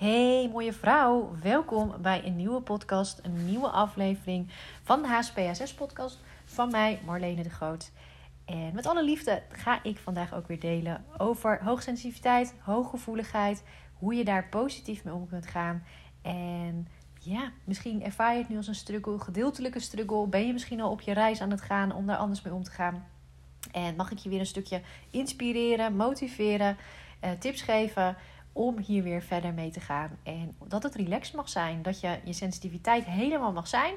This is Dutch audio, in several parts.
Hey mooie vrouw, welkom bij een nieuwe podcast, een nieuwe aflevering van de HSPSS podcast van mij Marlene de Groot. En met alle liefde ga ik vandaag ook weer delen over hoogsensitiviteit, hooggevoeligheid, hoe je daar positief mee om kunt gaan. En ja, misschien ervaar je het nu als een struggle, gedeeltelijke struggle. Ben je misschien al op je reis aan het gaan om daar anders mee om te gaan? En mag ik je weer een stukje inspireren, motiveren, eh, tips geven om hier weer verder mee te gaan. En dat het relaxed mag zijn, dat je je sensitiviteit helemaal mag zijn.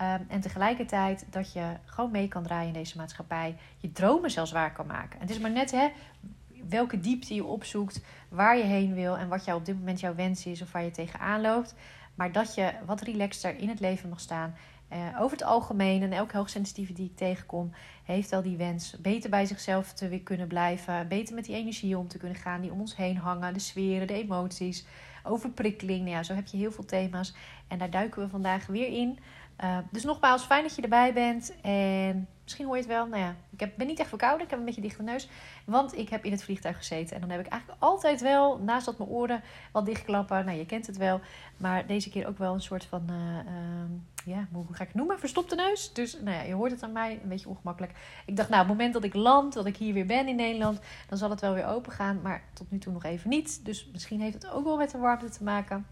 Um, en tegelijkertijd dat je gewoon mee kan draaien in deze maatschappij. Je dromen zelfs waar kan maken. En het is maar net hè, welke diepte je opzoekt, waar je heen wil en wat jou op dit moment jouw wens is of waar je tegenaan loopt. Maar dat je wat relaxter in het leven mag staan. Uh, over het algemeen, en elke hoogsensitieve die ik tegenkom, heeft wel die wens beter bij zichzelf te kunnen blijven. Beter met die energie om te kunnen gaan die om ons heen hangen. De sferen, de emoties, overprikkeling. Nou ja, zo heb je heel veel thema's. En daar duiken we vandaag weer in. Uh, dus nogmaals, fijn dat je erbij bent. En misschien hoor je het wel. Nou ja, ik heb, ben niet echt verkouden. Ik heb een beetje dichte neus. Want ik heb in het vliegtuig gezeten. En dan heb ik eigenlijk altijd wel, naast dat mijn oren wat dichtklappen. Nou, je kent het wel. Maar deze keer ook wel een soort van, uh, uh, ja, hoe ga ik het noemen? Verstopte neus. Dus nou ja, je hoort het aan mij. Een beetje ongemakkelijk. Ik dacht, nou, op het moment dat ik land, dat ik hier weer ben in Nederland. Dan zal het wel weer open gaan. Maar tot nu toe nog even niet. Dus misschien heeft het ook wel met de warmte te maken.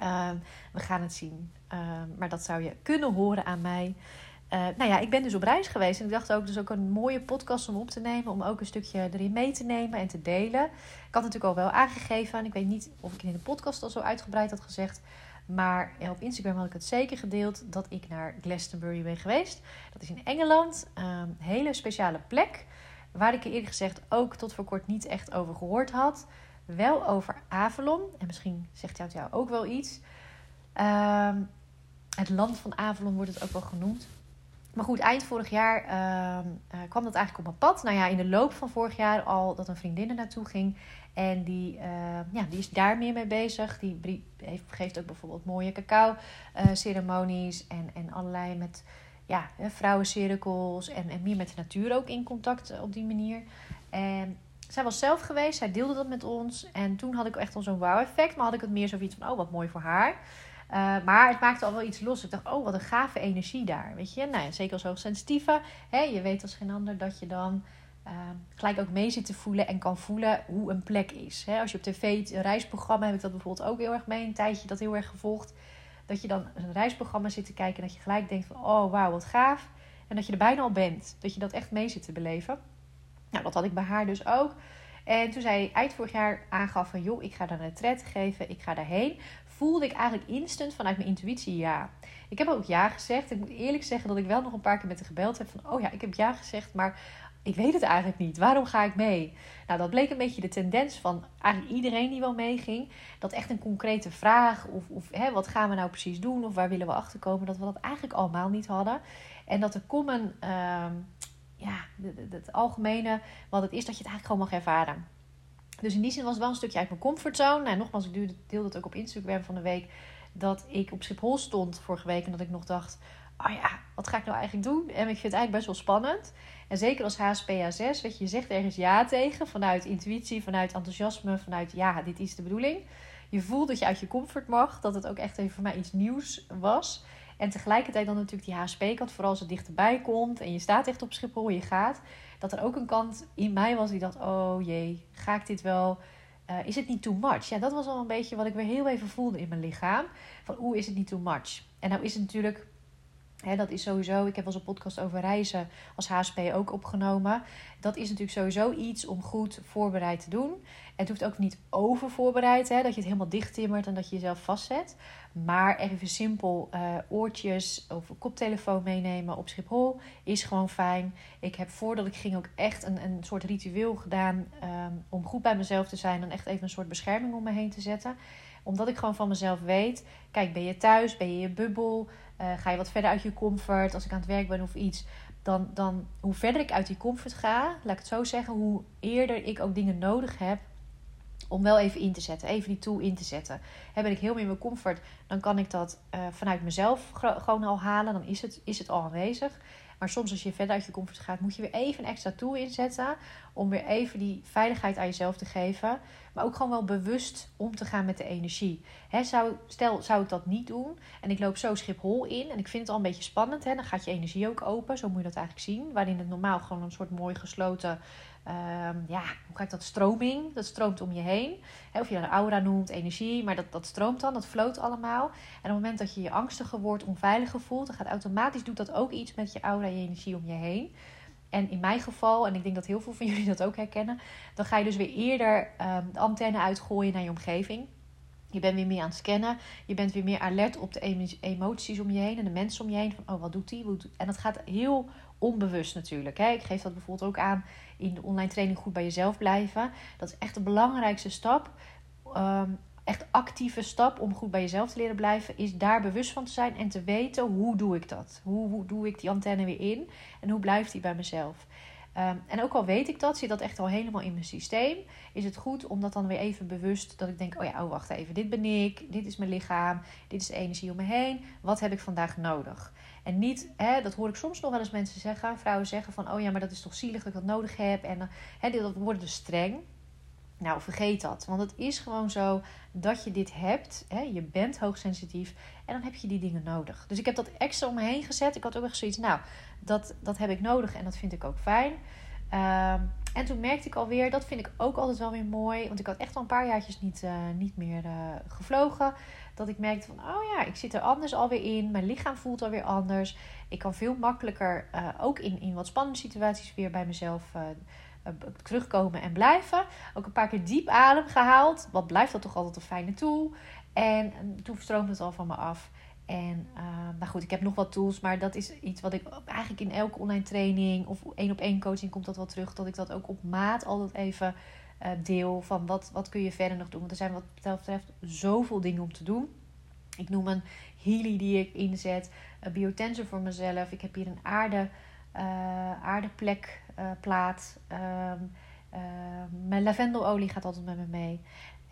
Uh, we gaan het zien. Uh, maar dat zou je kunnen horen aan mij. Uh, nou ja, ik ben dus op reis geweest. En ik dacht ook, dus ook een mooie podcast om op te nemen. Om ook een stukje erin mee te nemen en te delen. Ik had natuurlijk al wel aangegeven. En ik weet niet of ik in de podcast al zo uitgebreid had gezegd. Maar op Instagram had ik het zeker gedeeld dat ik naar Glastonbury ben geweest. Dat is in Engeland. Een um, hele speciale plek. Waar ik eerder gezegd ook tot voor kort niet echt over gehoord had wel over Avalon. En misschien zegt jou, jou ook wel iets. Uh, het land van Avalon wordt het ook wel genoemd. Maar goed, eind vorig jaar uh, uh, kwam dat eigenlijk op mijn pad. Nou ja, in de loop van vorig jaar al dat een vriendin er naartoe ging. En die, ja, die is daar meer mee bezig. Die heeft, geeft ook bijvoorbeeld mooie cacao-ceremonies. en, en allerlei met ja, vrouwencirkels. En, en meer met de natuur ook in contact op die manier. En zij was zelf geweest, zij deelde dat met ons. En toen had ik echt al zo'n wow-effect. Maar had ik het meer zoiets van, oh, wat mooi voor haar. Uh, maar het maakte al wel iets los. Ik dacht, oh, wat een gave energie daar. Weet je, nou zeker als hoogsensitieve. Hè, je weet als geen ander dat je dan uh, gelijk ook mee zit te voelen en kan voelen hoe een plek is. Hè, als je op tv een reisprogramma, heb ik dat bijvoorbeeld ook heel erg mee. Een tijdje dat heel erg gevolgd. Dat je dan een reisprogramma zit te kijken en dat je gelijk denkt van, oh, wauw, wat gaaf. En dat je er bijna al bent. Dat je dat echt mee zit te beleven. Nou, dat had ik bij haar dus ook. En toen zij eind vorig jaar aangaf van... joh, ik ga daar een retret geven, ik ga daarheen... voelde ik eigenlijk instant vanuit mijn intuïtie ja. Ik heb ook ja gezegd. Ik moet eerlijk zeggen dat ik wel nog een paar keer met haar gebeld heb... van oh ja, ik heb ja gezegd, maar ik weet het eigenlijk niet. Waarom ga ik mee? Nou, dat bleek een beetje de tendens van eigenlijk iedereen die wel meeging. Dat echt een concrete vraag of, of hè, wat gaan we nou precies doen... of waar willen we achterkomen, dat we dat eigenlijk allemaal niet hadden. En dat de common... ja, het algemene wat het is, dat je het eigenlijk gewoon mag ervaren. Dus in die zin was het wel een stukje uit mijn comfortzone. Nou, nogmaals, ik deelde het ook op Instagram van de week. Dat ik op Schiphol stond vorige week. En dat ik nog dacht, oh ja, wat ga ik nou eigenlijk doen? En ik vind het eigenlijk best wel spannend. En zeker als HSPA6, weet je, je zegt ergens ja tegen. Vanuit intuïtie, vanuit enthousiasme, vanuit ja, dit is de bedoeling. Je voelt dat je uit je comfort mag. Dat het ook echt even voor mij iets nieuws was. En tegelijkertijd dan natuurlijk die HSP-kant, vooral als het dichterbij komt en je staat echt op Schiphol, je gaat. Dat er ook een kant in mij was die dacht, oh jee, ga ik dit wel... Uh, is het niet too much? Ja, dat was al een beetje wat ik weer heel even voelde in mijn lichaam. Van, hoe is het niet too much? En nou is het natuurlijk... Dat is sowieso, ik heb wel eens een podcast over reizen als HSP ook opgenomen. Dat is natuurlijk sowieso iets om goed voorbereid te doen. Het hoeft ook niet over voorbereid, hè, dat je het helemaal dicht timmert en dat je jezelf vastzet. Maar even simpel uh, oortjes of een koptelefoon meenemen op Schiphol is gewoon fijn. Ik heb voordat ik ging ook echt een, een soort ritueel gedaan um, om goed bij mezelf te zijn en echt even een soort bescherming om me heen te zetten. Omdat ik gewoon van mezelf weet, kijk, ben je thuis, ben je in je bubbel, uh, ga je wat verder uit je comfort als ik aan het werk ben of iets. Dan, dan hoe verder ik uit die comfort ga, laat ik het zo zeggen, hoe eerder ik ook dingen nodig heb om wel even in te zetten, even die tool in te zetten. He, ben ik heel meer in mijn comfort, dan kan ik dat uh, vanuit mezelf gewoon al halen. Dan is het, is het al aanwezig. Maar soms als je verder uit je comfort gaat, moet je weer even een extra tool inzetten. Om weer even die veiligheid aan jezelf te geven. Maar ook gewoon wel bewust om te gaan met de energie. He, zou, stel, zou ik dat niet doen en ik loop zo Schiphol in. En ik vind het al een beetje spannend. Dan gaat je energie ook open. Zo moet je dat eigenlijk zien. Waarin het normaal gewoon een soort mooi gesloten Um, ja, hoe ik dat? Stroming. Dat stroomt om je heen. of je dat een aura noemt, energie. Maar dat, dat stroomt dan, dat floot allemaal. En op het moment dat je je angstiger wordt, onveiliger voelt, dan gaat automatisch, doet dat ook iets met je aura je energie om je heen. En in mijn geval, en ik denk dat heel veel van jullie dat ook herkennen, dan ga je dus weer eerder um, de antenne uitgooien naar je omgeving. Je bent weer meer aan het scannen. Je bent weer meer alert op de emoties om je heen en de mensen om je heen. Van, oh, wat doet die? En dat gaat heel onbewust natuurlijk. Hè? Ik geef dat bijvoorbeeld ook aan in de online training goed bij jezelf blijven. Dat is echt de belangrijkste stap. Um, echt actieve stap om goed bij jezelf te leren blijven, is daar bewust van te zijn en te weten hoe doe ik dat? Hoe, hoe doe ik die antenne weer in en hoe blijft die bij mezelf? Um, en ook al weet ik dat, zit dat echt al helemaal in mijn systeem, is het goed om dat dan weer even bewust, dat ik denk, oh ja, oh wacht even, dit ben ik, dit is mijn lichaam, dit is de energie om me heen, wat heb ik vandaag nodig? En niet, hè, dat hoor ik soms nog wel eens mensen zeggen, vrouwen zeggen van, oh ja, maar dat is toch zielig dat ik dat nodig heb. En hè, dat wordt dus streng. Nou, vergeet dat. Want het is gewoon zo dat je dit hebt. Hè? Je bent hoogsensitief. En dan heb je die dingen nodig. Dus ik heb dat extra om me heen gezet. Ik had ook echt zoiets. Nou, dat, dat heb ik nodig. En dat vind ik ook fijn. Ehm, en toen merkte ik alweer, dat vind ik ook altijd wel weer mooi. Want ik had echt al een paar jaartjes niet, uh, niet meer uh, gevlogen. Dat ik merkte van, oh ja, ik zit er anders alweer in. Mijn lichaam voelt alweer anders. Ik kan veel makkelijker uh, ook in, in wat spannende situaties weer bij mezelf terugkomen en blijven. Ook een paar keer diep adem gehaald. Wat blijft dat toch altijd een fijne tool. En toen stroomde het al van me af. En uh, nou goed, ik heb nog wat tools, maar dat is iets wat ik eigenlijk in elke online training of één op één coaching komt dat wel terug. Dat ik dat ook op maat altijd even uh, deel van wat, wat kun je verder nog doen. Want er zijn wat dat betreft zoveel dingen om te doen. Ik noem een Healy die ik inzet, een biotensor voor mezelf. Ik heb hier een aarde, uh, aardeplek plaat. Um, mijn lavendelolie gaat altijd met me mee.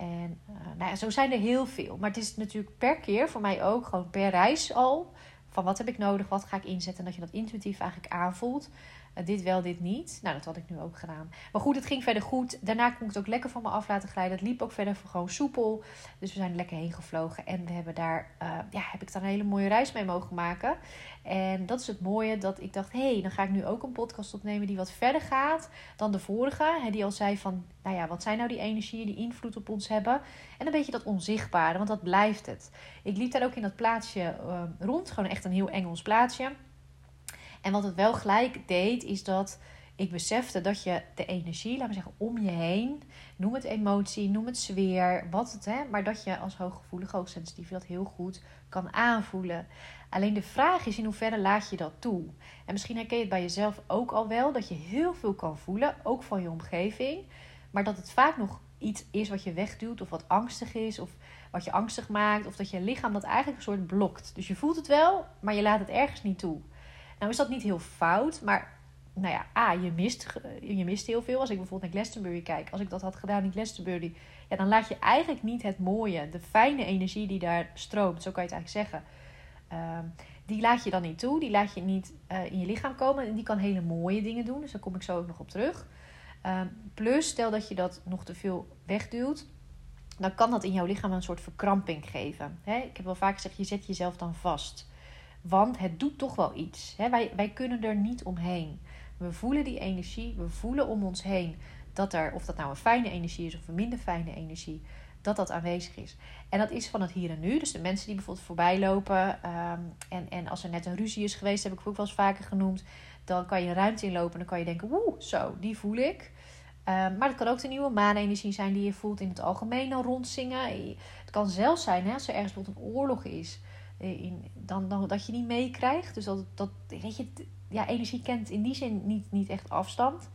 En uh, nou zo zijn er heel veel. Maar het is natuurlijk per keer voor mij ook gewoon per reis al. Van wat heb ik nodig, wat ga ik inzetten. En dat je dat intuïtief eigenlijk aanvoelt. Uh, dit wel, dit niet. Nou, dat had ik nu ook gedaan. Maar goed, het ging verder goed. Daarna kon ik het ook lekker van me af laten glijden. Het liep ook verder gewoon soepel. Dus we zijn lekker heen gevlogen. En we hebben daar, uh, ja, heb ik daar een hele mooie reis mee mogen maken. En dat is het mooie dat ik dacht, hé, hey, dan ga ik nu ook een podcast opnemen die wat verder gaat dan de vorige. Hè, die al zei van, nou ja, wat zijn nou die energieën die invloed op ons hebben? En een beetje dat onzichtbare, want dat blijft het. Ik liep daar ook in dat plaatsje uh, rond, gewoon echt een heel Engels plaatsje. En wat het wel gelijk deed, is dat ik besefte dat je de energie, laten we zeggen, om je heen, noem het emotie, noem het sfeer, wat het, hè, maar dat je als hooggevoelig, hoogsensitief dat heel goed kan aanvoelen. Alleen de vraag is in hoeverre laat je dat toe? En misschien herken je het bij jezelf ook al wel dat je heel veel kan voelen, ook van je omgeving, maar dat het vaak nog iets is wat je wegduwt of wat angstig is of wat je angstig maakt of dat je lichaam dat eigenlijk een soort blokt. Dus je voelt het wel, maar je laat het ergens niet toe. Nou is dat niet heel fout, maar nou ja, A, je mist, je mist heel veel. Als ik bijvoorbeeld naar Glastonbury kijk, als ik dat had gedaan in Glastonbury, ja, dan laat je eigenlijk niet het mooie, de fijne energie die daar stroomt, zo kan je het eigenlijk zeggen. Ehm, die laat je dan niet toe, die laat je niet uh, in je lichaam komen en die kan hele mooie dingen doen, dus daar kom ik zo ook nog op terug. Ehm, plus, stel dat je dat nog te veel wegduwt, dan kan dat in jouw lichaam een soort verkramping geven. ik heb wel vaak gezegd, je zet jezelf dan vast. Want het doet toch wel iets. wij, wij kunnen er niet omheen. We voelen die energie, we voelen om ons heen dat er, of dat nou een fijne energie is of een minder fijne energie, dat dat aanwezig is. En dat is van het hier en nu. Dus de mensen die bijvoorbeeld voorbij lopen um, en, en als er net een ruzie is geweest, heb ik ook wel eens vaker genoemd, dan kan je ruimte inlopen en dan kan je denken, woe, zo, die voel ik. Um, maar het kan ook de nieuwe maanenergie zijn die je voelt in het algemeen dan rondzingen. Het kan zelfs zijn hè, als er ergens bijvoorbeeld een oorlog is. Eh, in, dan, dan, dat je niet meekrijgt. Dus dat, dat weet je, ja, energie kent in die zin niet, niet echt afstand.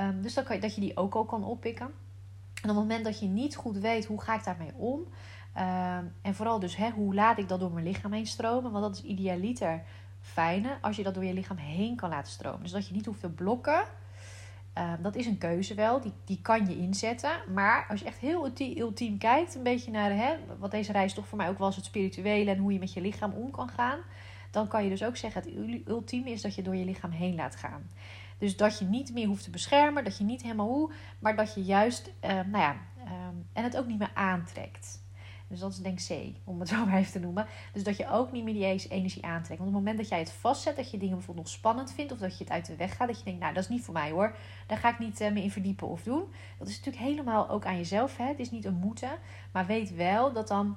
Um, dus dan kan dat je die ook al kan oppikken. En op het moment dat je niet goed weet hoe ga ik daarmee om. Um, en vooral dus hè, hoe laat ik dat door mijn lichaam heen stromen. Want dat is idealiter fijne als je dat door je lichaam heen kan laten stromen. Dus dat je niet hoeft te blokken. Um, dat is een keuze wel, die, die kan je inzetten. Maar als je echt heel ultiem, kijkt, een beetje naar hè, wat deze reis toch voor mij ook was, het spirituele en hoe je met je lichaam om kan gaan dan kan je dus ook zeggen: het ultieme is dat je door je lichaam heen laat gaan. Dus dat je niet meer hoeft te beschermen, dat je niet helemaal hoe, maar dat je juist, uh, nou ja, ehm, en het ook niet meer aantrekt. Dus dat is denk C, om het zo maar even te noemen. Dus dat je ook niet meer die energie aantrekt. Want op het moment dat jij het vastzet, dat je dingen bijvoorbeeld nog spannend vindt, of dat je het uit de weg gaat, dat je denkt, nou dat is niet voor mij hoor, daar ga ik niet uh, meer in verdiepen of doen. Dat is natuurlijk helemaal ook aan jezelf. Hè? Het is niet een moeten, maar weet wel dat dan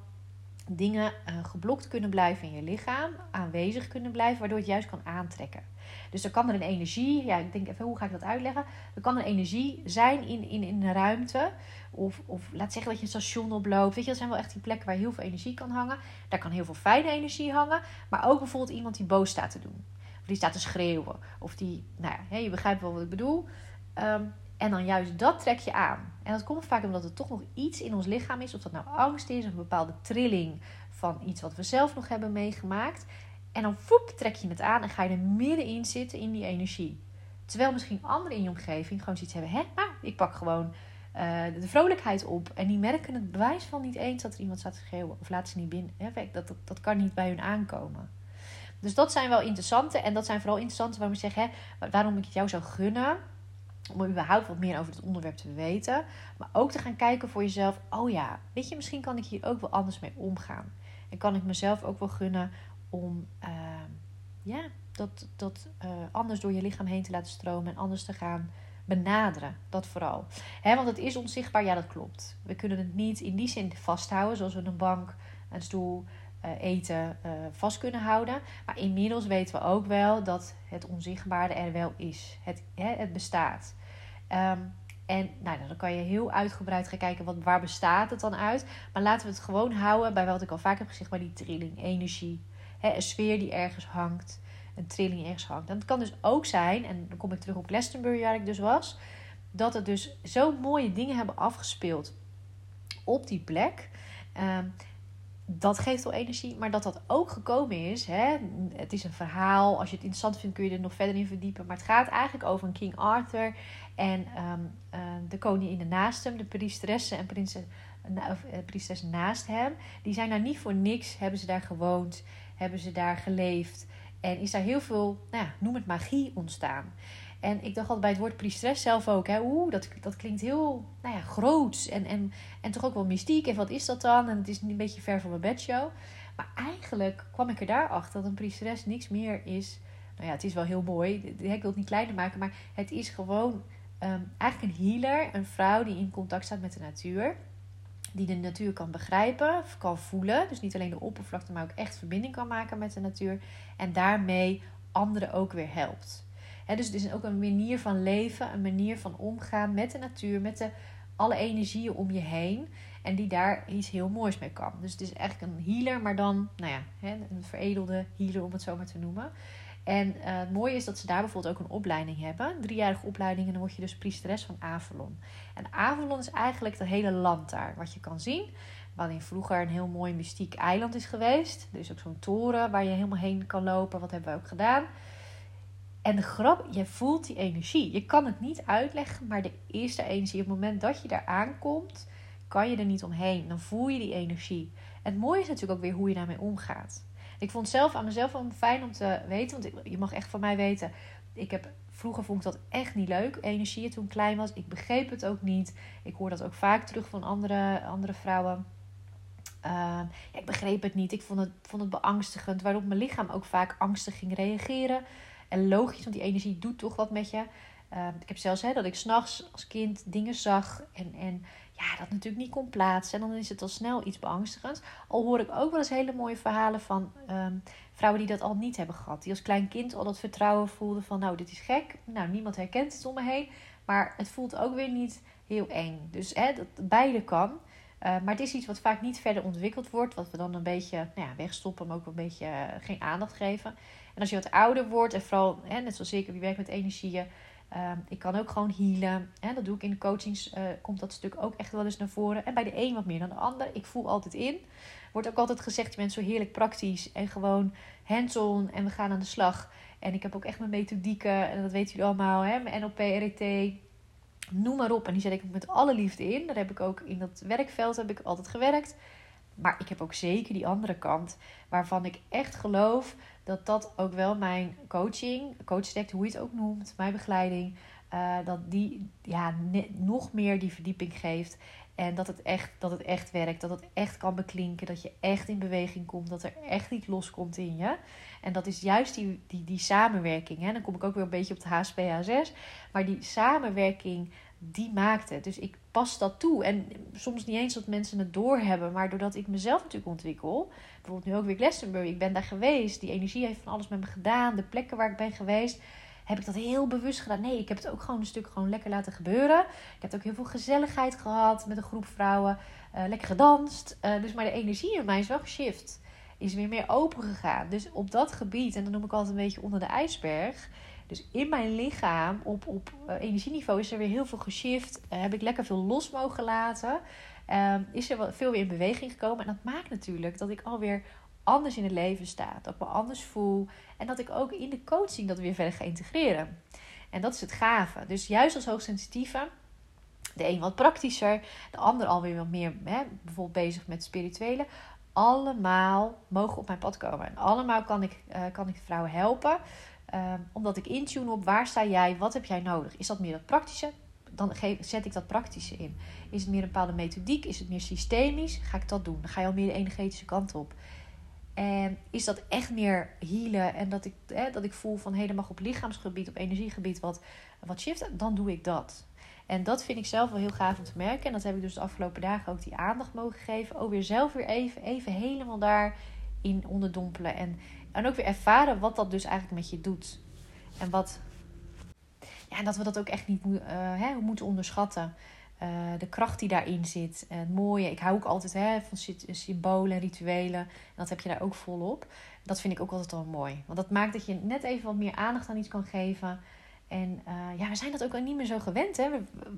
dingen uh, geblokt kunnen blijven in je lichaam, aanwezig kunnen blijven, waardoor het juist kan aantrekken. Dus er kan er een energie, ja, ik denk even, hoe ga ik dat uitleggen? Er kan een energie zijn in, in, in een ruimte. Of, of laat zeggen dat je een station oploopt. Weet je, dat zijn wel echt die plekken waar heel veel energie kan hangen. Daar kan heel veel fijne energie hangen. Maar ook bijvoorbeeld iemand die boos staat te doen. Of die staat te schreeuwen. Of die, nou ja, je begrijpt wel wat ik bedoel. Ehm, en dan juist dat trek je aan. En dat komt vaak omdat er toch nog iets in ons lichaam is. Of dat nou angst is, of een bepaalde trilling van iets wat we zelf nog hebben meegemaakt. En dan voep, trek je het aan en ga je er middenin zitten in die energie. Terwijl misschien anderen in je omgeving gewoon zoiets hebben. Hè, nou, ik pak gewoon uh, de vrolijkheid op. En die merken het bewijs van niet eens dat er iemand staat te schreeuwen. Of laat ze niet binnen. Hè, dat, dat, dat kan niet bij hun aankomen. Dus dat zijn wel interessante. En dat zijn vooral interessante waarom ik zeg, hè, waarom ik het jou zou gunnen. Om überhaupt wat meer over het onderwerp te weten. Maar ook te gaan kijken voor jezelf. Oh ja, weet je, misschien kan ik hier ook wel anders mee omgaan. En kan ik mezelf ook wel gunnen om ehm, ja, dat, dat uh, anders door je lichaam heen te laten stromen en anders te gaan benaderen. Dat vooral. He, want het is onzichtbaar, ja, dat klopt. We kunnen het niet in die zin vasthouden, zoals we een bank, een stoel, uh, eten uh, vast kunnen houden. Maar inmiddels weten we ook wel dat het onzichtbare er wel is. Het, he, het bestaat. Um, en nou, dan kan je heel uitgebreid gaan kijken, wat, waar bestaat het dan uit? Maar laten we het gewoon houden bij wat ik al vaak heb gezegd, bij die trilling, energie een sfeer die ergens hangt, een trilling ergens hangt. En kan dus ook zijn, en dan kom ik terug op Glastonbury waar ik dus was, dat het dus zo mooie dingen hebben afgespeeld op die plek. Ehm, dat geeft al energie, maar dat dat ook gekomen is. Hè? Het is een verhaal. Als je het interessant vindt, kun je er nog verder in verdiepen. Maar het gaat eigenlijk over een King Arthur en um, uh, de koningin naast hem, de priesteressen en prinses, uh, priesteres naast hem. Die zijn daar niet voor niks, hebben ze daar gewoond hebben ze daar geleefd. En is daar heel veel, nou ja, noem het magie ontstaan. En ik dacht altijd bij het woord priesteres zelf ook, oeh, dat, dat klinkt heel nou ja, groots en, en, en toch ook wel mystiek. En wat is dat dan? En het is een beetje ver van mijn bedshow. Maar eigenlijk kwam ik er daarachter dat een priesteres niks meer is. Nou ja, het is wel heel mooi. Ik wil het niet kleiner maken, maar het is gewoon ehm, eigenlijk een healer, een vrouw die in contact staat met de natuur die de natuur kan begrijpen, kan voelen. Dus niet alleen de oppervlakte, maar ook echt verbinding kan maken met de natuur. En daarmee anderen ook weer helpt. dus het is ook een manier van leven, een manier van omgaan met de natuur, met de, alle energieën om je heen. En die daar iets heel moois mee kan. Dus het is eigenlijk een healer, maar dan, nou ja, een veredelde healer om het zo maar te noemen. En uh, het mooie is dat ze daar bijvoorbeeld ook een opleiding hebben. Een driejarige opleiding. En dan word je dus priesteres van Avalon. En Avalon is eigenlijk het hele land daar. Wat je kan zien. Waarin vroeger een heel mooi mystiek eiland is geweest. Er is ook zo'n toren waar je helemaal heen kan lopen. Wat hebben we ook gedaan. En de grap, je voelt die energie. Je kan het niet uitleggen, maar de eerste energie. Op het moment dat je daar aankomt, kan je er niet omheen. Dan voel je die energie. En het mooie is natuurlijk ook weer hoe je daarmee omgaat. Ik vond zelf aan mezelf wel fijn om te weten. Want je mag echt van mij weten. Ik heb, vroeger vond ik dat echt niet leuk. Energie toen ik klein was. Ik begreep het ook niet. Ik hoor dat ook vaak terug van andere, andere vrouwen. Uh, ja, ik begreep het niet. Ik vond het, vond het beangstigend. Waarop mijn lichaam ook vaak angstig ging reageren. En logisch, want die energie doet toch wat met je. Uh, ik heb zelfs hè, dat ik s'nachts als kind dingen zag. En, en ja, dat natuurlijk niet kon plaatsen. En dan is het al snel iets beangstigends. Al hoor ik ook wel eens hele mooie verhalen van um, vrouwen die dat al niet hebben gehad. Die als klein kind al dat vertrouwen voelden van nou, dit is gek. Nou, niemand herkent het om me heen. Maar het voelt ook weer niet heel eng. Dus hè, dat beide kan. Uh, maar het is iets wat vaak niet verder ontwikkeld wordt. Wat we dan een beetje nou ja, wegstoppen, maar ook een beetje uh, geen aandacht geven. En als je wat ouder wordt, en vooral, hè, net zoals ik, wie werkt met energieën Ehm, ik kan ook gewoon healen. Hè? Dat doe ik in de coachings. Uh, komt dat stuk ook echt wel eens naar voren. En bij de een wat meer dan de ander. Ik voel altijd in. Wordt ook altijd gezegd, je bent zo heerlijk praktisch. En gewoon hands-on. En we gaan aan de slag. En ik heb ook echt mijn methodieken. En dat weten jullie allemaal. Hè? Mijn NLP, RET. Noem maar op. En die zet ik met alle liefde in. Daar heb ik ook in dat werkveld heb ik altijd gewerkt. Maar ik heb ook zeker die andere kant. Waarvan ik echt geloof dat dat ook wel mijn coaching, coachdekt, hoe je het ook noemt, mijn begeleiding, uh, dat die ja, nog meer die verdieping geeft. En dat het, echt, dat het echt werkt, dat het echt kan beklinken, dat je echt in beweging komt, dat er echt iets loskomt in je. En dat is juist die, die, die samenwerking. Hè? Dan kom ik ook weer een beetje op de HSP-H6. Maar die samenwerking, die maakt het. Dus ik pas dat toe. En soms niet eens dat mensen het doorhebben, maar doordat ik mezelf natuurlijk ontwikkel. Bijvoorbeeld nu ook weer Glastonbury. Ik ben daar geweest. Die energie heeft van alles met me gedaan. De plekken waar ik ben geweest heb ik dat heel bewust gedaan. Nee, ik heb het ook gewoon een stuk gewoon lekker laten gebeuren. Ik heb ook heel veel gezelligheid gehad met een groep vrouwen. Uh, lekker gedanst. Uh, dus maar de energie in mij is wel. Is weer meer open gegaan. Dus op dat gebied, en dat noem ik altijd een beetje onder de ijsberg. Dus in mijn lichaam, op, op uh, energieniveau, is er weer heel veel geshift. heb ik lekker veel los mogen laten. Ehm, is er veel weer in beweging gekomen. En dat maakt natuurlijk dat ik alweer anders in het leven sta. Dat ik me anders voel. En dat ik ook in de coaching dat weer verder ga integreren. En dat is het gave. Dus juist als hoogsensitieve, de een wat praktischer, de ander alweer wat meer hè, bijvoorbeeld bezig met spirituele. Allemaal mogen op mijn pad komen. En allemaal kan ik, uh, kan ik vrouwen helpen. Ehm, omdat ik intune op waar sta jij, wat heb jij nodig? Is dat meer dat praktische? Dan zet ik dat praktische in. Is het meer een bepaalde methodiek? Is het meer systemisch? Ga ik dat doen? Dan ga je al meer de energetische kant op. En is dat echt meer healen en dat ik, dat ik voel van helemaal op lichaamsgebied, op energiegebied wat, wat shift, dan doe ik dat. En dat vind ik zelf wel heel gaaf om te merken. En dat heb ik dus de afgelopen dagen ook die aandacht mogen geven. Ook weer zelf weer even, even helemaal daarin onderdompelen. En, en ook weer ervaren wat dat dus eigenlijk met je doet. En wat. Ja, en dat we dat ook echt niet uh, hè, moeten onderschatten. Uh, de kracht die daarin zit. En het mooie. Ik hou ook altijd hè, van symbolen en rituelen. En dat heb je daar ook volop. Dat vind ik ook altijd wel mooi. Want dat maakt dat je net even wat meer aandacht aan iets kan geven. En uh, ja, we zijn dat ook niet meer zo gewend. Hè?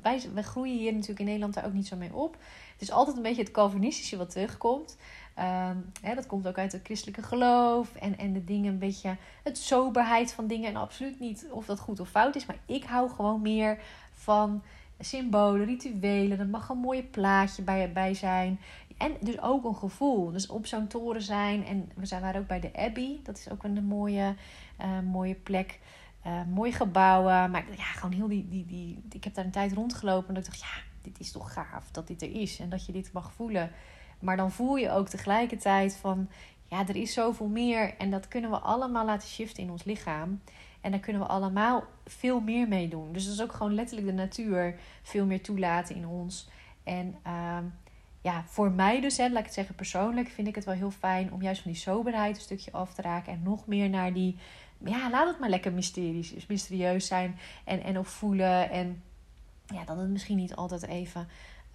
Wij, wij groeien hier natuurlijk in Nederland daar ook niet zo mee op. Het is altijd een beetje het Calvinistische wat terugkomt. Uh, hè, dat komt ook uit het christelijke geloof. En, en de dingen een beetje... Het soberheid van dingen. En absoluut niet of dat goed of fout is. Maar ik hou gewoon meer van symbolen, rituelen. Er mag een mooie plaatje bij, bij zijn. En dus ook een gevoel. Dus op zo'n toren zijn. En we zijn, waren ook bij de Abbey. Dat is ook een mooie, uh, mooie plek. Uh, mooie gebouwen. Maar ja, gewoon heel die, die, die. Ik heb daar een tijd rondgelopen. En ik dacht, ja, dit is toch gaaf dat dit er is. En dat je dit mag voelen. Maar dan voel je ook tegelijkertijd van. Ja, er is zoveel meer. En dat kunnen we allemaal laten shiften in ons lichaam. En daar kunnen we allemaal veel meer mee doen. Dus dat is ook gewoon letterlijk de natuur veel meer toelaten in ons. En uh, ja, voor mij dus, hè, laat ik het zeggen persoonlijk, vind ik het wel heel fijn om juist van die soberheid een stukje af te raken. En nog meer naar die, ja, laat het maar lekker mysterieus, mysterieus zijn. En, en ook voelen. En ja, dat het misschien niet altijd even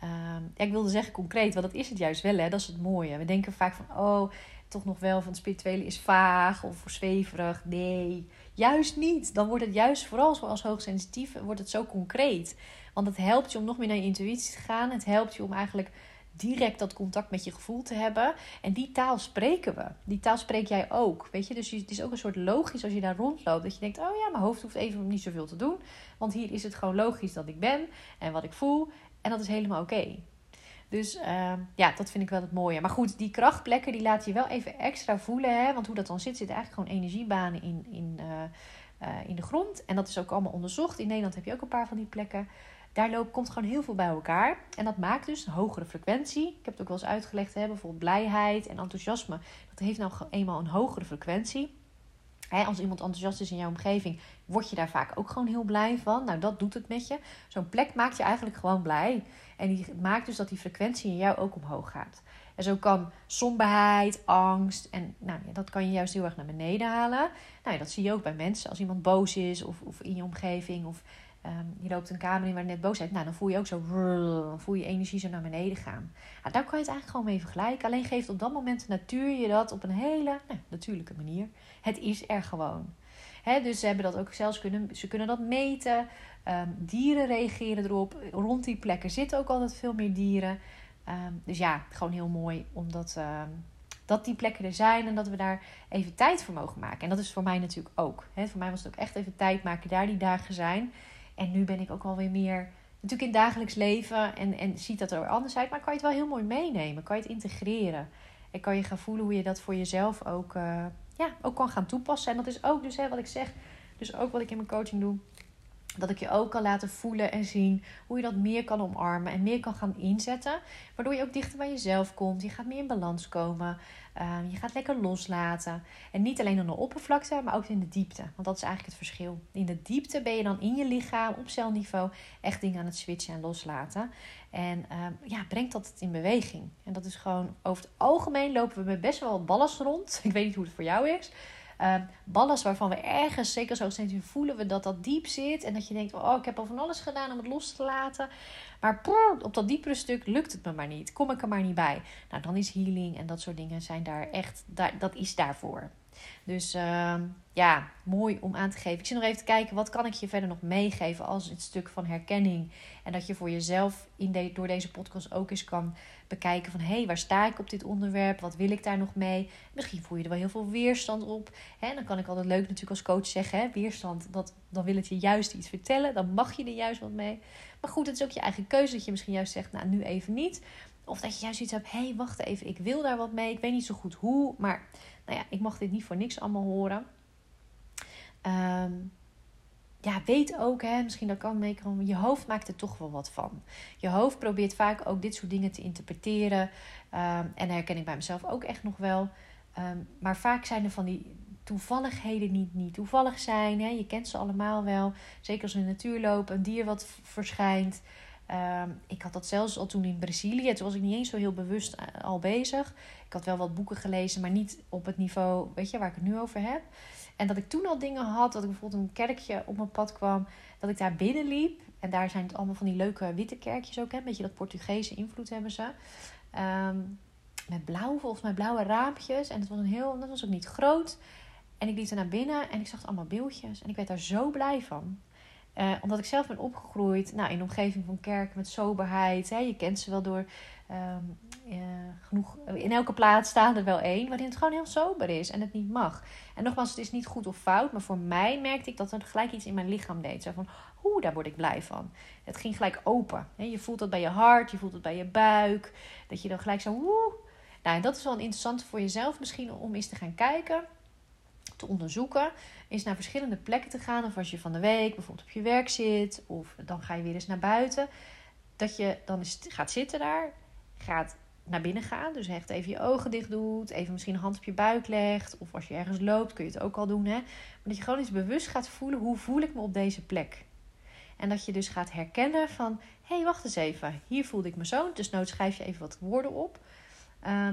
uh, ja, ik wilde zeggen concreet, want dat is het juist wel, hè? dat is het mooie. We denken vaak van, oh, toch nog wel van het spirituele is vaag of zweverig. Nee, juist niet. Dan wordt het juist, vooral als hoogsensitief, wordt het zo concreet. Want het helpt je om nog meer naar je intuïtie te gaan. Het helpt je om eigenlijk direct dat contact met je gevoel te hebben. En die taal spreken we. Die taal spreek jij ook. Weet je, dus het is ook een soort logisch als je daar rondloopt. Dat je denkt: oh ja, mijn hoofd hoeft even niet zoveel te doen. Want hier is het gewoon logisch dat ik ben en wat ik voel. En dat is helemaal oké. Dus uh, ja, dat vind ik wel het mooie. Maar goed, die krachtplekken die laat je wel even extra voelen. Hè? Want hoe dat dan zit, zit eigenlijk gewoon energiebanen in, in, uh, uh, in de grond. En dat is ook allemaal onderzocht. In Nederland heb je ook een paar van die plekken. Daar loopt, komt gewoon heel veel bij elkaar. En dat maakt dus een hogere frequentie. Ik heb het ook wel eens uitgelegd. Hè? Bijvoorbeeld blijheid en enthousiasme. Dat heeft nou eenmaal een hogere frequentie. Als iemand enthousiast is in jouw omgeving, word je daar vaak ook gewoon heel blij van. Nou, dat doet het met je. Zo'n plek maakt je eigenlijk gewoon blij. En die maakt dus dat die frequentie in jou ook omhoog gaat. En zo kan somberheid, angst, en nou, dat kan je juist heel erg naar beneden halen. Nou dat zie je ook bij mensen. Als iemand boos is of, of in je omgeving of um, je loopt een kamer in waar net boosheid. Nou, dan voel je ook zo, dan voel je energie zo naar beneden gaan. Nou, daar kan je het eigenlijk gewoon mee vergelijken. Alleen geeft op dat moment de natuur je dat op een hele nou, natuurlijke manier. Het is er gewoon. dus ze hebben dat ook zelfs kunnen, ze kunnen dat meten. Ehm, dieren reageren erop. Rond die plekken zitten ook altijd veel meer dieren. Ehm, dus ja, gewoon heel mooi omdat dat die plekken er zijn en dat we daar even tijd voor mogen maken. En dat is voor mij natuurlijk ook. voor mij was het ook echt even tijd maken, daar die dagen zijn. En nu ben ik ook alweer meer natuurlijk in het dagelijks leven en, en ziet dat er anders uit. Maar kan je het wel heel mooi meenemen. Kan je het integreren. En kan je gaan voelen hoe je dat voor jezelf ook uh, ja, ook kan gaan toepassen. En dat is ook dus hè, wat ik zeg, dus ook wat ik in mijn coaching doe. Dat ik je ook kan laten voelen en zien hoe je dat meer kan omarmen en meer kan gaan inzetten. Waardoor je ook dichter bij jezelf komt. Je gaat meer in balans komen. Ehm, je gaat lekker loslaten. En niet alleen aan de oppervlakte, maar ook in de diepte. Want dat is eigenlijk het verschil. In de diepte ben je dan in je lichaam, op celniveau, echt dingen aan het switchen en loslaten. En ehm, ja, brengt dat in beweging. En dat is gewoon, over het algemeen lopen we met best wel wat ballast rond. Ik weet niet hoe het voor jou is. Uh, ballast waarvan we ergens, zeker zo steeds voelen we dat dat diep zit. En dat je denkt, oh, ik heb al van alles gedaan om het los te laten. Maar op dat diepere stuk lukt het me maar niet. Kom ik er maar niet bij. Nou, dan is healing en dat soort dingen zijn daar echt, daar, dat is daarvoor. Dus uh, ja, mooi om aan te geven. Ik zit nog even te kijken, wat kan ik je verder nog meegeven als het stuk van herkenning. En dat je voor jezelf in door deze podcast ook eens kan bekijken van... hé, hey, waar sta ik op dit onderwerp? Wat wil ik daar nog mee? Misschien voel je er wel heel veel weerstand op. Hè? Dan kan ik altijd leuk natuurlijk als coach zeggen... Hè? weerstand, dat, dan wil het je juist iets vertellen. Dan mag je er juist wat mee. Maar goed, het is ook je eigen keuze dat je misschien juist zegt... nou, nu even niet. Of dat je juist iets hebt, hé, hey, wacht even, ik wil daar wat mee. Ik weet niet zo goed hoe, maar nou ja, ik mag dit niet voor niks allemaal horen. Um, ja, weet ook, hè, misschien dat kan meekomen, je hoofd maakt er toch wel wat van. Je hoofd probeert vaak ook dit soort dingen te interpreteren. Um, en herken ik bij mezelf ook echt nog wel. Um, maar vaak zijn er van die toevalligheden niet, niet toevallig zijn. Hè. Je kent ze allemaal wel. Zeker als we in de natuur lopen, een dier wat verschijnt. Um, ik had dat zelfs al toen in Brazilië. Toen was ik niet eens zo heel bewust eh, al bezig. Ik had wel wat boeken gelezen, maar niet op het niveau, weet je, waar ik het nu over heb. En dat ik toen al dingen had, dat ik bijvoorbeeld een kerkje op mijn pad kwam, dat ik daar binnen liep. En daar zijn het allemaal van die leuke witte kerkjes ook, hè? een beetje dat Portugese invloed hebben ze. Um, met blauw, volgens mij blauwe raampjes. En het was een heel, dat was ook niet groot. En ik liep er naar binnen en ik zag allemaal beeldjes. En ik werd daar zo blij van. Uh, omdat ik zelf ben opgegroeid nou, in de omgeving van kerken met soberheid. Hè. Je kent ze wel door um, uh, genoeg. In elke plaats staat er wel één waarin het gewoon heel sober is en het niet mag. En nogmaals, het is niet goed of fout, maar voor mij merkte ik dat er gelijk iets in mijn lichaam deed. Zo van, oeh, daar word ik blij van. Het ging gelijk open. Hè. Je voelt dat bij je hart, je voelt het bij je buik. Dat je dan gelijk zo, woe. Nou, en dat is wel een interessante voor jezelf misschien om eens te gaan kijken te onderzoeken, is naar verschillende plekken te gaan. Of als je van de week bijvoorbeeld op je werk zit, of dan ga je weer eens naar buiten. Dat je dan eens gaat zitten daar, gaat naar binnen gaan. Dus echt even je ogen dicht doet, even misschien een hand op je buik legt. Of als je ergens loopt, kun je het ook al doen. Hè? Maar dat je gewoon eens bewust gaat voelen, hoe voel ik me op deze plek? En dat je dus gaat herkennen van, hé, hey, wacht eens even. Hier voelde ik me zo. Dus nood schrijf je even wat woorden op. Uh,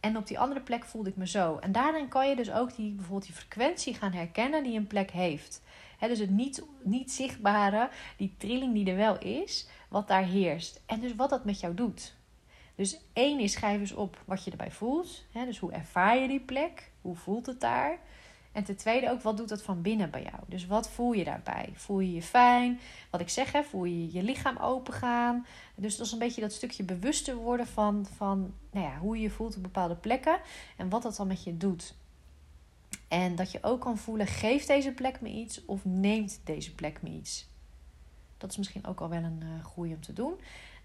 en op die andere plek voelde ik me zo. En daarin kan je dus ook die, bijvoorbeeld die frequentie gaan herkennen die een plek heeft. dus het niet, niet zichtbare, die trilling die er wel is, wat daar heerst. En dus wat dat met jou doet. Dus één is schrijf eens op wat je erbij voelt. dus hoe ervaar je die plek? Hoe voelt het daar? En ten tweede ook, wat doet dat van binnen bij jou? Dus wat voel je daarbij? Voel je je fijn? Wat ik zeg, hè, voel je je lichaam open gaan? Dus dat is een beetje dat stukje bewuster worden van, van nou ja, hoe je je voelt op bepaalde plekken. En wat dat dan met je doet. En dat je ook kan voelen, geeft deze plek me iets of neemt deze plek me iets? Dat is misschien ook al wel een uh, goeie om te doen.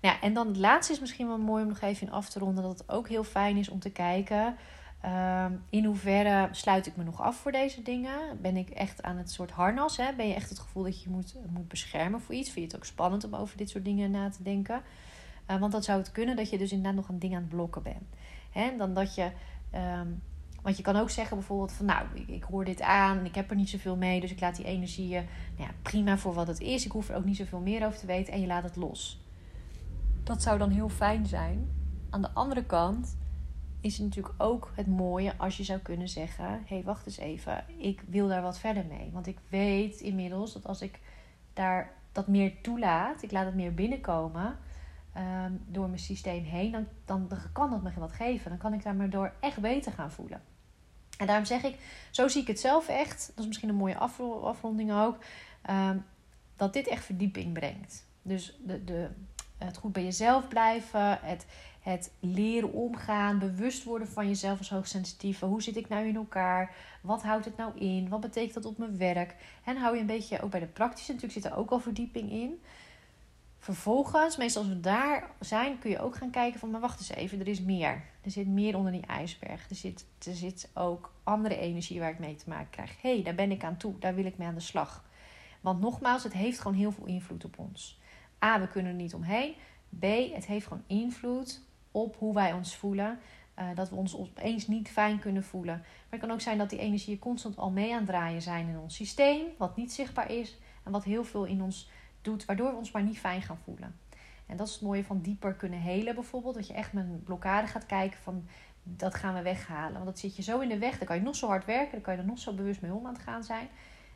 Nou en dan het laatste is misschien wel mooi om nog even in af te ronden. Dat het ook heel fijn is om te kijken Ehm, in hoeverre sluit ik me nog af voor deze dingen? Ben ik echt aan het soort harnas? Hè? Ben je echt het gevoel dat je moet, moet beschermen voor iets? Vind je het ook spannend om over dit soort dingen na te denken? Uh, want dan zou het kunnen dat je dus inderdaad nog een ding aan het blokken bent. Hè? Dan dat je. Um, want je kan ook zeggen bijvoorbeeld van nou, ik, hoor dit aan ik heb er niet zoveel mee. Dus ik laat die energieën nou ja, prima voor wat het is. Ik hoef er ook niet zoveel meer over te weten en je laat het los. Dat zou dan heel fijn zijn. Aan de andere kant is natuurlijk ook het mooie als je zou kunnen zeggen: hé, hey, wacht eens even, ik wil daar wat verder mee. Want ik weet inmiddels dat als ik daar dat meer toelaat, ik laat het meer binnenkomen um, door mijn systeem heen, dan, dan, dan kan dat me wat geven. Dan kan ik daar maar door echt beter gaan voelen. En daarom zeg ik, zo zie ik het zelf echt, dat is misschien een mooie afronding ook, um, dat dit echt verdieping brengt. Dus de, de, het goed bij jezelf blijven, het het leren omgaan, bewust worden van jezelf als hoogsensitieve. Hoe zit ik nou in elkaar? Wat houdt het nou in? Wat betekent dat op mijn werk? En hou je een beetje ook bij de praktische, natuurlijk zit er ook al verdieping in. Vervolgens, meestal als we daar zijn, kun je ook gaan kijken van, maar wacht eens even, er is meer. Er zit meer onder die ijsberg. Er zit, er zit ook andere energie waar ik mee te maken krijg. Hé, hey, daar ben ik aan toe, daar wil ik mee aan de slag. Want nogmaals, het heeft gewoon heel veel invloed op ons. A, we kunnen er niet omheen. B, het heeft gewoon invloed op hoe wij ons voelen. Uh, dat we ons opeens niet fijn kunnen voelen. Maar het kan ook zijn dat die energieën constant al mee aan het draaien zijn in ons systeem, wat niet zichtbaar is en wat heel veel in ons doet, waardoor we ons maar niet fijn gaan voelen. En dat is het mooie van dieper kunnen helen bijvoorbeeld. Dat je echt met een blokkade gaat kijken van dat gaan we weghalen. Want dat zit je zo in de weg. Dan kan je nog zo hard werken. Dan kan je er nog zo bewust mee om aan het gaan zijn.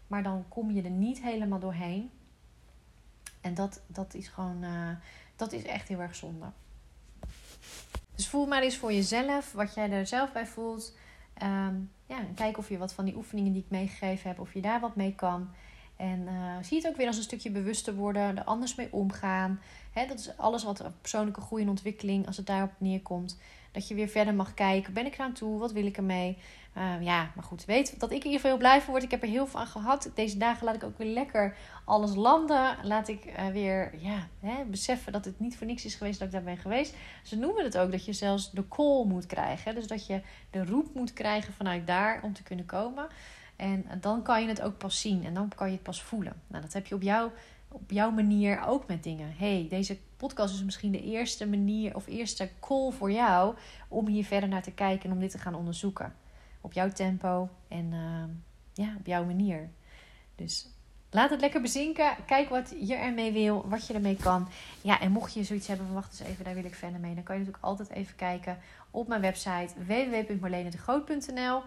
Maar dan kom je er niet helemaal doorheen. En dat, dat is gewoon, uh, dat is echt heel erg zonde. Dus voel maar eens voor jezelf wat jij er zelf bij voelt. Um, ja, kijk of je wat van die oefeningen die ik meegegeven heb, of je daar wat mee kan. En uh, zie het ook weer als een stukje bewuster worden, er anders mee omgaan. He, dat is alles wat persoonlijke groei en ontwikkeling, als het daarop neerkomt. Dat je weer verder mag kijken. Ben ik eraan toe? Wat wil ik ermee? Uh, ja, maar goed, weet dat ik in ieder geval heel blij van word. Ik heb er heel veel aan gehad. Deze dagen laat ik ook weer lekker alles landen. Laat ik uh, weer ja, hè, beseffen dat het niet voor niks is geweest dat ik daar ben geweest. Ze noemen het ook dat je zelfs de call moet krijgen. Dus dat je de roep moet krijgen vanuit daar om te kunnen komen. En dan kan je het ook pas zien en dan kan je het pas voelen. Nou, dat heb je op, jou, op jouw manier ook met dingen. hey, deze podcast is misschien de eerste manier of eerste call voor jou om hier verder naar te kijken en om dit te gaan onderzoeken. Op jouw tempo en uh, ja, op jouw manier. Dus Laat het lekker bezinken. Kijk wat je ermee wil, wat je ermee kan. Ja, en mocht je zoiets hebben van wacht eens even, daar wil ik verder mee. Dan kan je natuurlijk altijd even kijken op mijn website www.marlenedegroot.nl. Uh,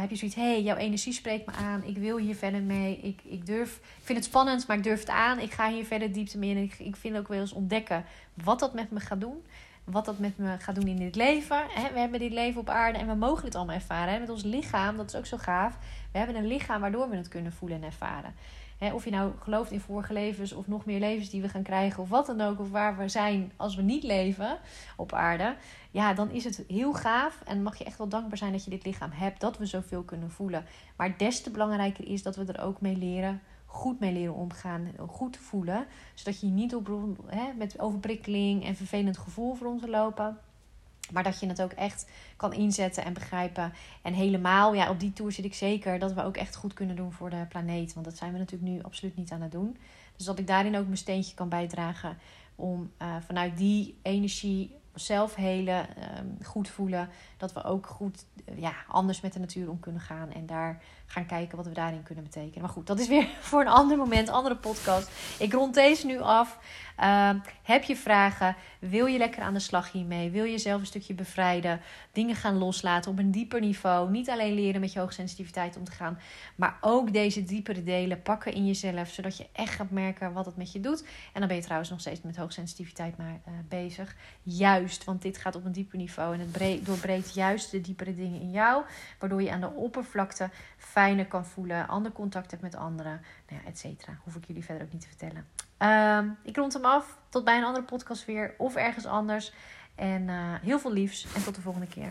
heb je zoiets, hey, jouw energie spreekt me aan. Ik wil hier verder mee. Ik, ik, durf, ik vind het spannend, maar ik durf het aan. Ik ga hier verder diepte mee in. Ik, ik vind ook wel eens ontdekken wat dat met me gaat doen wat dat met me gaat doen in dit leven. We hebben dit leven op aarde en we mogen het allemaal ervaren. Met ons lichaam, dat is ook zo gaaf. We hebben een lichaam waardoor we het kunnen voelen en ervaren of je nou gelooft in vorige levens of nog meer levens die we gaan krijgen of wat dan ook, of waar we zijn als we niet leven op aarde, ja, dan is het heel gaaf en mag je echt wel dankbaar zijn dat je dit lichaam hebt, dat we zoveel kunnen voelen. Maar des te belangrijker is dat we er ook mee leren, goed mee leren omgaan, goed voelen, zodat je niet op, hè, met overprikkeling en vervelend gevoel voor te lopen. Maar dat je het ook echt kan inzetten en begrijpen. En helemaal, ja, op die tour zit ik zeker dat we ook echt goed kunnen doen voor de planeet. Want dat zijn we natuurlijk nu absoluut niet aan het doen. Dus dat ik daarin ook mijn steentje kan bijdragen om uh, vanuit die energie zelf helen, um, goed voelen. Dat we ook goed uh, ja, anders met de natuur om kunnen gaan. En daar gaan kijken wat we daarin kunnen betekenen. Maar goed, dat is weer voor een ander moment, andere podcast. Ik rond deze nu af. Uh, heb je vragen? Wil je lekker aan de slag hiermee? Wil je zelf een stukje bevrijden? Dingen gaan loslaten op een dieper niveau. Niet alleen leren met je hoogsensitiviteit om te gaan, maar ook deze diepere delen pakken in jezelf, zodat je echt gaat merken wat het met je doet. En dan ben je trouwens nog steeds met hoogsensitiviteit maar uh, bezig. Juist, want dit gaat op een dieper niveau en het doorbreekt juist de diepere dingen in jou, waardoor je aan de oppervlakte fijner kan voelen, ander contact hebt met anderen, nou ja, et cetera. Hoef ik jullie verder ook niet te vertellen. Um, ik rond hem af. Tot bij een andere podcast weer of ergens anders. En uh, heel veel liefs en tot de volgende keer.